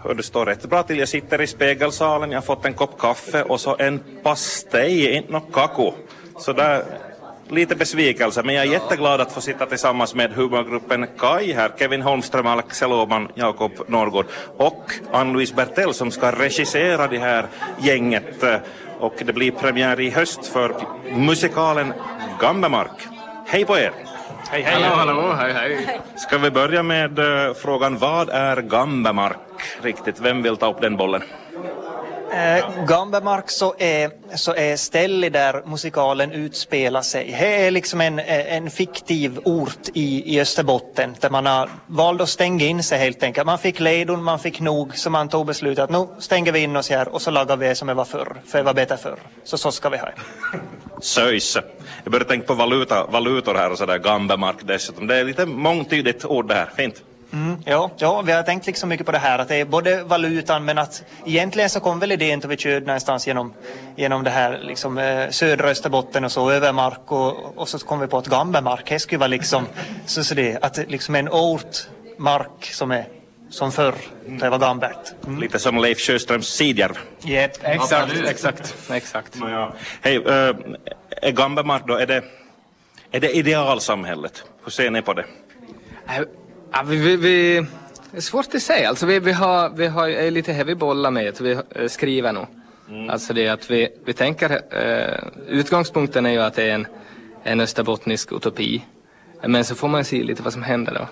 Hör du står rätt bra till. Jag sitter i spegelsalen, jag har fått en kopp kaffe och så en pastej, inte något kako. Så där, lite besvikelse, men jag är jätteglad att få sitta tillsammans med humorgruppen Kai här, Kevin Holmström, Axel Åman, Jakob Norrgård och Ann-Louise Bertell som ska regissera det här gänget. Och det blir premiär i höst för musikalen Gambemark. Hej på er! Hej, hej! Hallå, hallå, hej, hej! Ska vi börja med uh, frågan vad är Gambemark riktigt? Vem vill ta upp den bollen? Eh, Gambemark så är, så är stället där musikalen utspelar sig. Det är liksom en, en fiktiv ort i, i Österbotten där man har valt att stänga in sig helt enkelt. Man fick ledon, man fick nog så man tog beslutet att nu stänger vi in oss här och så lagar vi det som det var förr, för det var bättre förr. Så så ska vi ha det. Söjs. Jag började tänka på valuta, valutor här och sådär, Gambemark dessutom. Det är lite mångtydigt ord det här, fint. Mm, ja, ja, vi har tänkt liksom mycket på det här att det är både valutan men att egentligen så kom väl idén till vi körde någonstans genom, genom det här liksom, eh, södra Österbotten och så över mark och, och så kom vi på att Gambemark, det skulle vara liksom så, så det, att liksom en ort mark som är som förr, det var Gambert. Mm. Lite som Leif Sjöströms Sidjärv. Yep. Exakt, exakt, exakt. Ja. Hej, äh, är Gambemark då, är det, är det idealsamhället? Hur ser ni på det? Äh, Ja, vi, vi, vi, det är svårt att säga. Alltså vi, vi, har, vi har lite heavy bollar med att vi eh, skriver nu. Mm. Alltså det att vi, vi tänker, eh, utgångspunkten är ju att det är en, en österbottnisk utopi. Men så får man se lite vad som händer då.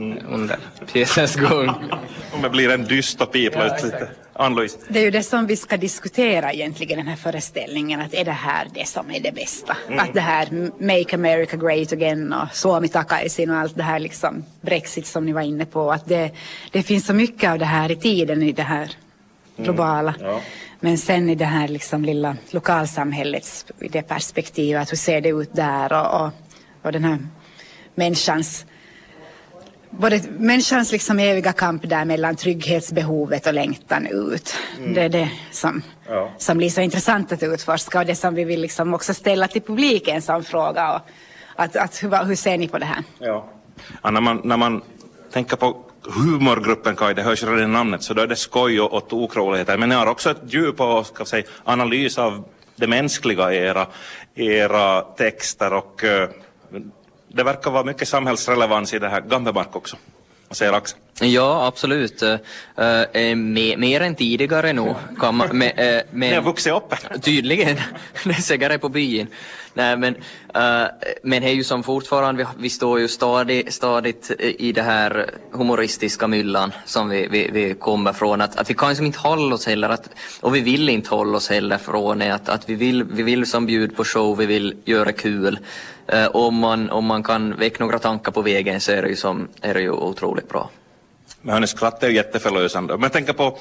Mm. Under pjäsens gång. Om det blir en dystopi plötsligt. Ja, Ann-Louise? Det är ju det som vi ska diskutera egentligen, den här föreställningen, att är det här det som är det bästa? Mm. Att det här Make America Great Again och Suomi takaisin och allt det här liksom Brexit som ni var inne på, att det, det finns så mycket av det här i tiden i det här mm. globala. Mm. Ja. Men sen i det här liksom lilla lokalsamhällets, i det perspektivet, hur ser det ut där och, och, och den här människans både människans liksom eviga kamp där mellan trygghetsbehovet och längtan ut. Mm. Det är det som, ja. som blir så intressant att utforska och det som vi vill liksom också ställa till publiken som fråga. Och att, att, hur, hur ser ni på det här? Ja. ja när, man, när man tänker på humorgruppen Kaj, det hörs redan i namnet, så då är det skoj och, och tokroligheter. Men ni har också ett djup och ska säga, analys av det mänskliga i era, era texter och uh, det verkar vara mycket samhällsrelevans i det här Gambemark också. Vad säger Axel? Ja, absolut. Uh, uh, mer, mer än tidigare. Kan man, uh, men, Ni har vuxit upp. Tydligen. det är säkert på byn. Nej, men, uh, men det är ju som fortfarande, vi, vi står ju stadigt, stadigt i det här humoristiska myllan som vi, vi, vi kommer från. Att, att vi kan liksom inte hålla oss heller, att, och vi vill inte hålla oss heller från det. Att, att vi, vill, vi vill som bjud på show, vi vill göra kul. Uh, om, man, om man kan väcka några tankar på vägen så är det ju, som, är det ju otroligt bra. Men hennes skratt är ju jätteförlösande. Om jag tänker på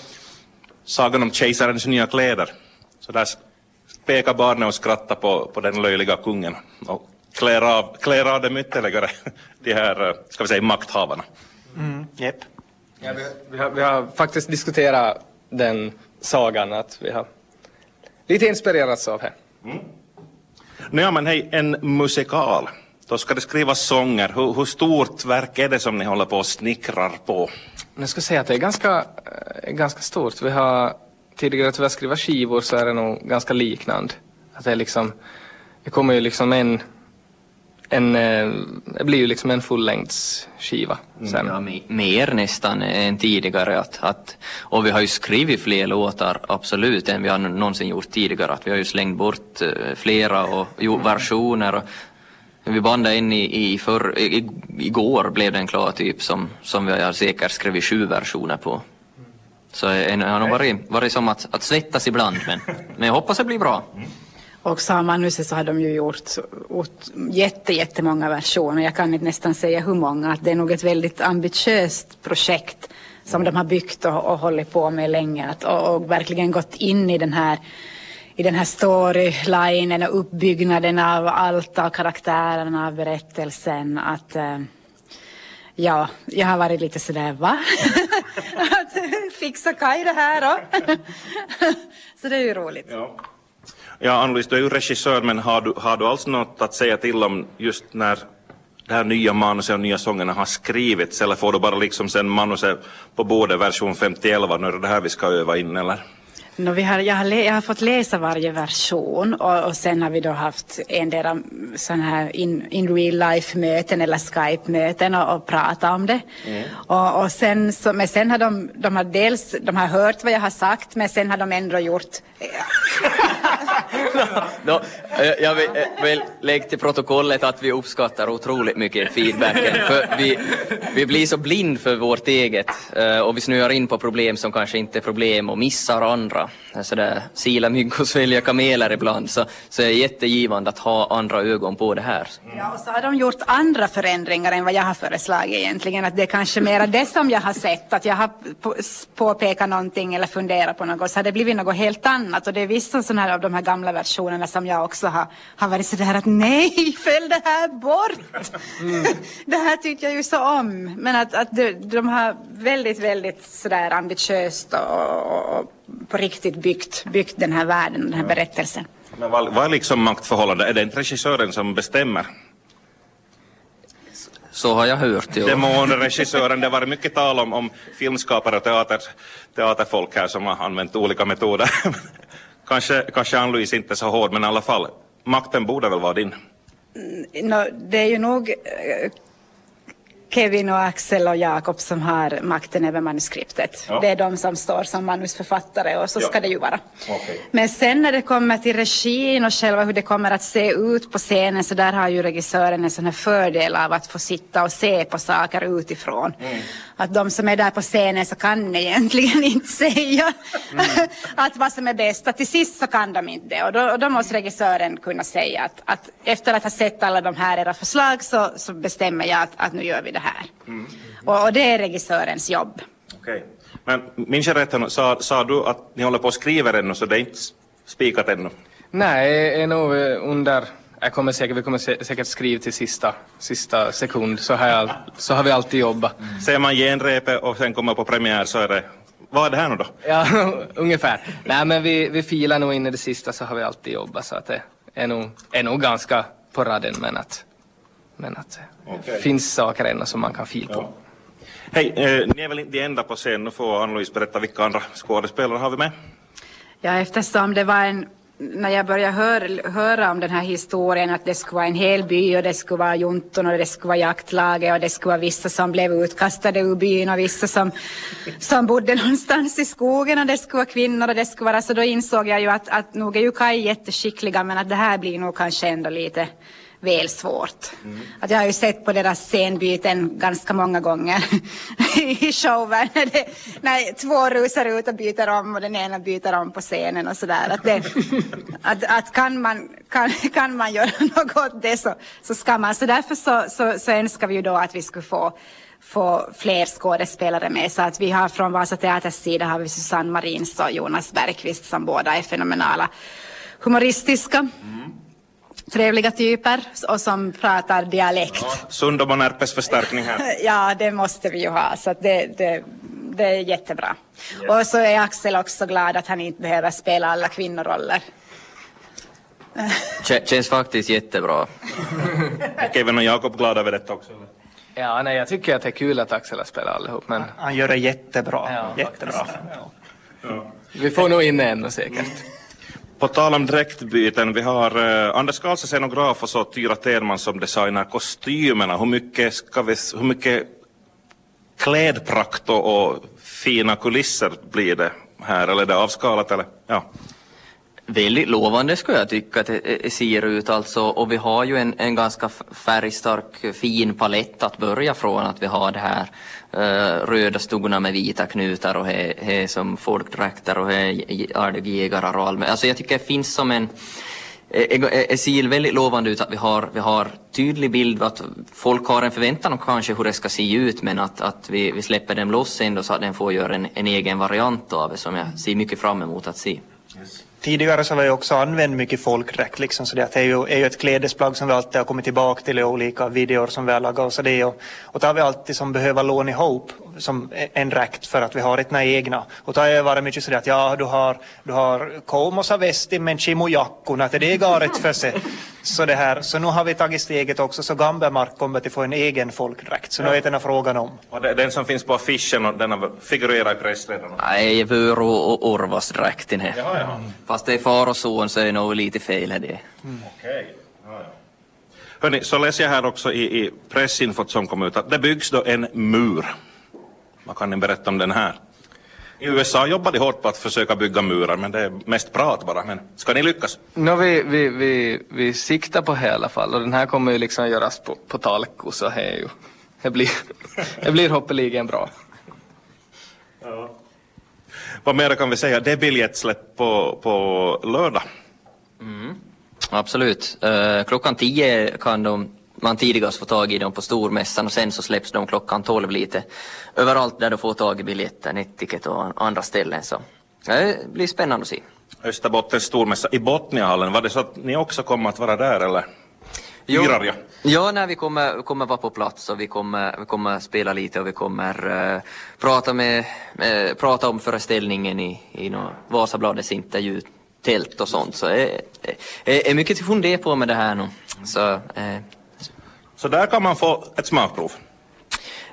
sagan om kejsarens nya kläder. Så där pekar barnet och skrattar på, på den löjliga kungen och klär av, klär av dem ytterligare, de här, ska vi säga, makthavarna. Mm, yep. ja, vi, vi, har, vi har faktiskt diskuterat den sagan, att vi har lite inspirerats av det. Mm. Ja, men hej, en musikal. Då ska det skrivas sånger. Hur, hur, stort verk är det som ni håller på och snickrar på? Jag skulle säga att det är ganska, äh, ganska stort. Vi har tidigare att vi har skrivit skivor så är det nog ganska liknande. Att det är liksom, det kommer ju liksom en, en, eh, det blir ju liksom en fullängdsskiva mm, sen. Ja, mer nästan än tidigare. Att, att, och vi har ju skrivit fler låtar, absolut, än vi har någonsin gjort tidigare. Att vi har ju slängt bort eh, flera och gjort versioner. Och, vi bandade in i, i, för, i, igår blev den klar typ som, som vi har säkert skrivit sju versioner på. Så det har nog varit, varit som att, att svettas ibland men, men jag hoppas det blir bra. Och Samanuset så har de ju gjort, gjort jätte, jättemånga versioner. Jag kan inte nästan säga hur många. Att det är nog ett väldigt ambitiöst projekt som de har byggt och, och hållit på med länge. Att, och, och verkligen gått in i den här i den här storylinen och uppbyggnaden av allt, av karaktärerna, av berättelsen. Att, eh, ja, jag har varit lite sådär, va? att fixa Kaj det här då? Så det är ju roligt. Ja. Ja, Ann-Louise, du är ju regissör, men har du, har du alls något att säga till om just när det här nya manuset och nya sångerna har skrivits eller får du bara liksom sen manuset på bordet version 5011 nu är det här vi ska öva in eller? No, vi har, jag, har jag har fått läsa varje version och, och sen har vi då haft en del sådana här in, in real life möten eller Skype-möten och, och prata om det. Mm. Och, och, sen, så, men sen har de, de har dels de har hört vad jag har sagt men sen har de ändå gjort no, no, jag vill, vill lägga till protokollet att vi uppskattar otroligt mycket feedbacken. För vi, vi blir så blind för vårt eget och vi snöar in på problem som kanske inte är problem och missar andra. Sådär sila mygg och svälja kameler ibland. Så, så är det jättegivande att ha andra ögon på det här. Ja, och så har de gjort andra förändringar än vad jag har föreslagit egentligen. Att det är kanske mera det som jag har sett. Att jag har påpekat någonting eller funderat på något. Så har det blivit något helt annat. Och det är vissa sådana här av de här gamla versionerna som jag också har, har varit sådär att nej, fäll det här bort. Mm. det här tycker jag ju så om. Men att, att de, de har väldigt, väldigt sådär ambitiöst och, och på riktigt byggt, byggt den här världen, den här ja. berättelsen. Men vad, vad är liksom maktförhållandet? Är det inte regissören som bestämmer? Så har jag hört. Jo. Demonregissören, det har varit mycket tal om, om filmskapare och teater, teaterfolk här som har använt olika metoder kanske kanske Ann-Louise inte så hård, men i alla fall, makten borde väl vara din? Mm, no, det är ju nog eh, Kevin och Axel och Jakob som har makten över manuskriptet. Ja. Det är de som står som manusförfattare och så ja. ska det ju vara. Okay. Men sen när det kommer till regin och själva hur det kommer att se ut på scenen så där har ju regissören en sån här fördel av att få sitta och se på saker utifrån. Mm. Att de som är där på scenen så kan egentligen inte säga mm. att vad som är bäst. Att till sist så kan de inte det och då, och då måste regissören kunna säga att, att, efter att ha sett alla de här era förslag så, så bestämmer jag att, att nu gör vi det här. Mm. Och, och, det är regissörens jobb. Okej. Men minns jag rätt, sa, sa du att ni håller på att skriva ännu så det är inte spikat ännu? Nej, är nog under jag kommer säkert, vi kommer säkert skriva till sista, sista sekund, så har, jag, så har vi alltid jobbat. Mm. Ser man genrepet och sen kommer på premiär så är det, vad är det här nu då? Ja, ungefär. Nej men vi, vi filar nog in i det sista så har vi alltid jobbat så att det är nog, är nog ganska på raden men att, men att okay. det finns saker ännu som man kan fila på. Ja. Hej, eh, ni är väl inte de enda på scen, nu får Ann-Louise berätta vilka andra skådespelare har vi med? Ja, eftersom det var en när jag började höra, höra om den här historien att det skulle vara en hel by och det skulle vara junton och det skulle vara jaktlaget och det skulle vara vissa som blev utkastade ur byn och vissa som, som bodde någonstans i skogen och det skulle vara kvinnor och det skulle vara så då insåg jag ju att, att nog är ju Kaj jätteskickliga men att det här blir nog kanske ändå lite väl svårt. Mm. Att jag har ju sett på deras scenbyten ganska många gånger i showen när, det, när två rusar ut och byter om och den ena byter om på scenen och sådär. Att, det, att, att kan, man, kan, kan man göra något åt det så, så ska man. Så därför så, så, så önskar vi ju då att vi skulle få få fler skådespelare med. Så att vi har från Vasa Teaters sida har vi Susanne Marins och Jonas Bergqvist som båda är fenomenala humoristiska. Mm trevliga typer och som pratar dialekt. Ja, Sundom och närpesförstärkning här. ja, det måste vi ju ha, så det, det, det är jättebra. Yes. Och så är Axel också glad att han inte behöver spela alla kvinnoroller. Känns faktiskt jättebra. Kevin och Jakob glada över detta också? Ja, nej, jag tycker att det är kul att Axel har spelat allihop. Men... Han gör det jättebra. Ja, jättebra. Ja. Vi får nog in en säkert. På tal om dräktbyten, vi har eh, Anders Karlsson scenograf och så Tyra Tenman som designar kostymerna. Hur mycket, ska vi, hur mycket klädprakt och, och fina kulisser blir det här, eller är det avskalat eller? Ja. Väldigt lovande skulle jag tycka att det eh, eh, ser ut alltså och vi har ju en, en ganska färgstark fin palett att börja från att vi har det här uh, röda stugorna med vita knutar och he, he som folkdräkter och he och allt. Alltså jag tycker det finns som en det ser väldigt lovande ut att vi har, vi har tydlig bild, att folk har en förväntan om kanske hur det ska se ut men att, att vi, vi släpper den loss ändå så att den får göra en, en egen variant av det som jag ser mycket fram emot att se. Yes. Tidigare så har vi också använt mycket folkdräkt liksom, så det är ju, är ju ett klädesplagg som vi alltid har kommit tillbaka till i olika videor som vi har lagat och så det och, och då har vi alltid som behöver låna ihop som en dräkt för att vi har ett egna och då har det varit mycket så att ja du har, du har komosa västin men chimojackon att det är garet för sig så, det här, så nu har vi tagit steget också så Gambermark kommer att få en egen folkdräkt. Så nu är det den frågan om. Och det, den som finns på affischen och den har figurerat i pressledarna. Nej, Vör och Orvas-dräkten här. Jaha, jaha. Fast det är far och son så är det nog lite fel här det. Okej. Ja, ja. Hörni, så läser jag här också i, i pressinfot som kom ut att det byggs då en mur. Vad kan ni berätta om den här? I USA jobbar de hårt på att försöka bygga murar, men det är mest prat bara. Men ska ni lyckas? No, vi, vi, vi, vi siktar på det i alla fall och den här kommer ju liksom göras på, på talko så det är ju, det blir, det blir hoppeligen bra. Vad mer kan vi säga? Det är biljettsläpp på, på lördag. Absolut. Eh, klockan 10 kan de, man tidigast få tag i dem på stormässan och sen så släpps de klockan 12 lite överallt där du får tag i biljetter, Netticket och andra ställen. Så det blir spännande att se. Österbottens stormässa i Botniahallen. Var det så att ni också kommer att vara där eller? Jo. Jag? Ja, nej, vi kommer, kommer vara på plats och vi kommer, vi kommer spela lite och vi kommer eh, prata, med, eh, prata om föreställningen i, i no, Vasabladets intervjutält och sånt. Så det är, är mycket att fundera på med det här nu. Så, eh, Så där kan man få ett smakprov.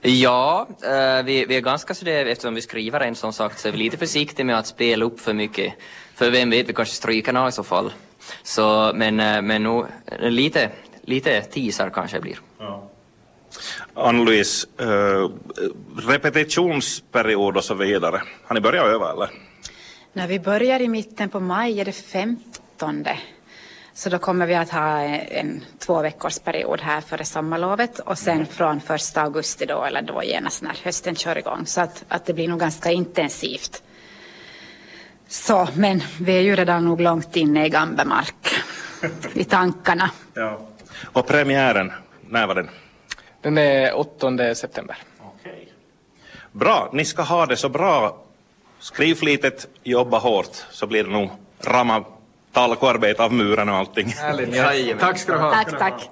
ja, eh, vi, vi är ganska sådär, eftersom vi skriver en sån sak så är vi lite försiktiga med att spela upp för mycket. För vem vet, vi kanske stryker några i så fall. Så, men, eh, men nog, lite, lite teaser kanske blir. Ann-Louise, eh, repetitionsperiod och så vidare. Har ni börjat öva eller? När vi börjar i mitten på maj är det 15. Så då kommer vi att ha en två veckors period här före sommarlovet och sen från första augusti då eller då genast när hösten kör igång. Så att, att det blir nog ganska intensivt. Så, men vi är ju redan nog långt inne i Gambemark i tankarna. Ja. Och premiären, när var den? Den är 8 september. Okej. Bra, ni ska ha det så bra. Skriv flitigt, jobba hårt, så blir det nog ramma talkoarbete av muren och allting. Härligt. Jajamän. Tack ska du ha. Tack, tack.